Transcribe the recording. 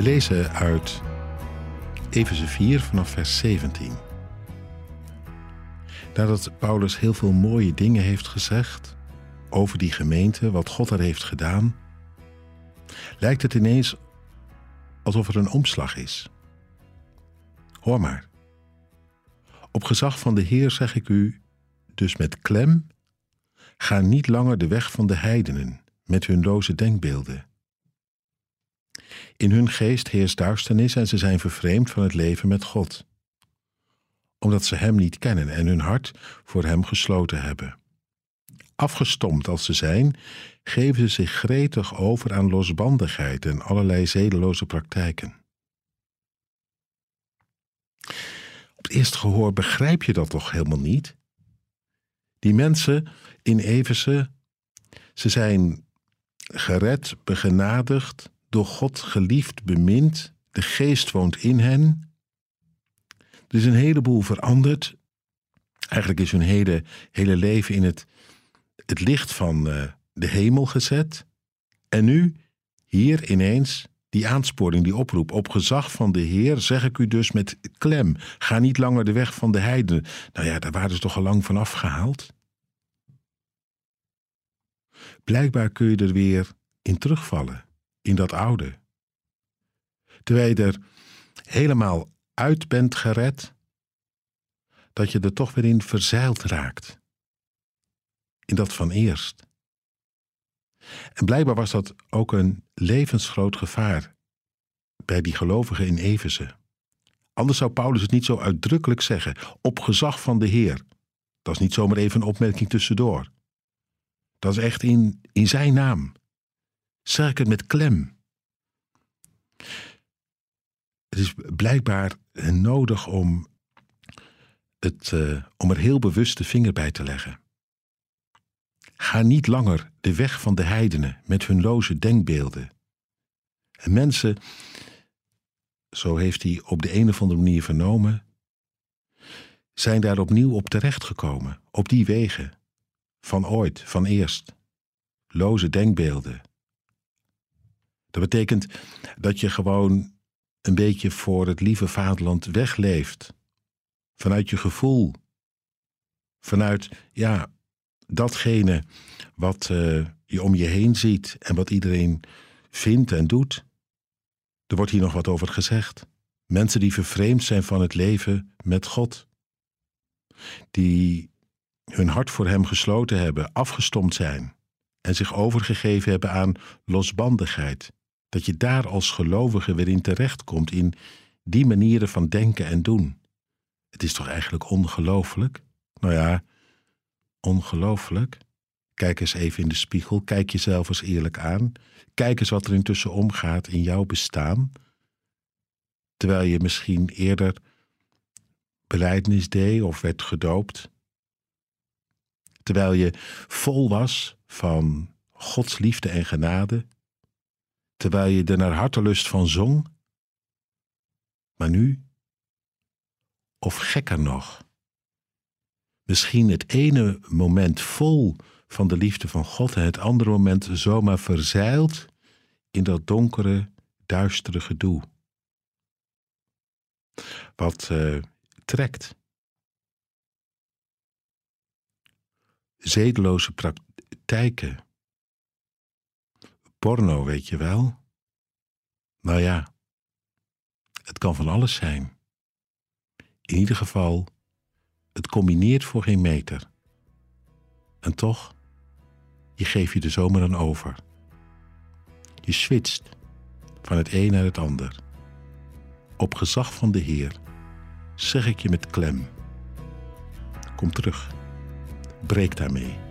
We lezen uit Efeze 4 vanaf vers 17. Nadat Paulus heel veel mooie dingen heeft gezegd over die gemeente, wat God er heeft gedaan, lijkt het ineens alsof er een omslag is. Hoor maar. Op gezag van de Heer zeg ik u, dus met klem, ga niet langer de weg van de heidenen met hun loze denkbeelden. In hun geest heerst duisternis en ze zijn vervreemd van het leven met God, omdat ze Hem niet kennen en hun hart voor Hem gesloten hebben. Afgestompt als ze zijn, geven ze zich gretig over aan losbandigheid en allerlei zedeloze praktijken. Op het eerste gehoor begrijp je dat toch helemaal niet? Die mensen in Everse, ze zijn gered, begenadigd, door God geliefd, bemind. De geest woont in hen. Er is een heleboel veranderd. Eigenlijk is hun hele, hele leven in het, het licht van uh, de hemel gezet. En nu, hier ineens, die aansporing, die oproep. Op gezag van de Heer zeg ik u dus met klem: ga niet langer de weg van de heidenen. Nou ja, daar waren ze toch al lang van afgehaald. Blijkbaar kun je er weer in terugvallen, in dat oude. Terwijl je er helemaal uit bent gered, dat je er toch weer in verzeild raakt. In dat van eerst. En blijkbaar was dat ook een levensgroot gevaar bij die gelovigen in Efeze. Anders zou Paulus het niet zo uitdrukkelijk zeggen, op gezag van de Heer. Dat is niet zomaar even een opmerking tussendoor. Dat is echt in, in zijn naam. Ik het met klem. Het is blijkbaar nodig om, het, uh, om er heel bewust de vinger bij te leggen. Ga niet langer de weg van de heidenen met hun loze denkbeelden. En mensen, zo heeft hij op de een of andere manier vernomen, zijn daar opnieuw op terechtgekomen, op die wegen, van ooit, van eerst. Loze denkbeelden. Dat betekent dat je gewoon een beetje voor het lieve vaderland wegleeft. Vanuit je gevoel. Vanuit, ja, datgene wat uh, je om je heen ziet en wat iedereen vindt en doet. Er wordt hier nog wat over gezegd. Mensen die vervreemd zijn van het leven met God. Die hun hart voor Hem gesloten hebben, afgestomd zijn en zich overgegeven hebben aan losbandigheid. Dat je daar als gelovige weer in terechtkomt in die manieren van denken en doen. Het is toch eigenlijk ongelooflijk? Nou ja, ongelooflijk. Kijk eens even in de spiegel, kijk jezelf eens eerlijk aan. Kijk eens wat er intussen omgaat in jouw bestaan. Terwijl je misschien eerder beleidnis deed of werd gedoopt. Terwijl je vol was van Gods liefde en genade. Terwijl je er naar hartelust van zong. Maar nu, of gekker nog, misschien het ene moment vol van de liefde van God en het andere moment zomaar verzeild in dat donkere, duistere gedoe. Wat uh, trekt. Zedeloze praktijken. Porno, weet je wel? Nou ja, het kan van alles zijn. In ieder geval het combineert voor geen meter. En toch, je geeft je de zomer aan over. Je switcht van het een naar het ander. Op gezag van de Heer zeg ik je met klem. Kom terug. Breek daarmee.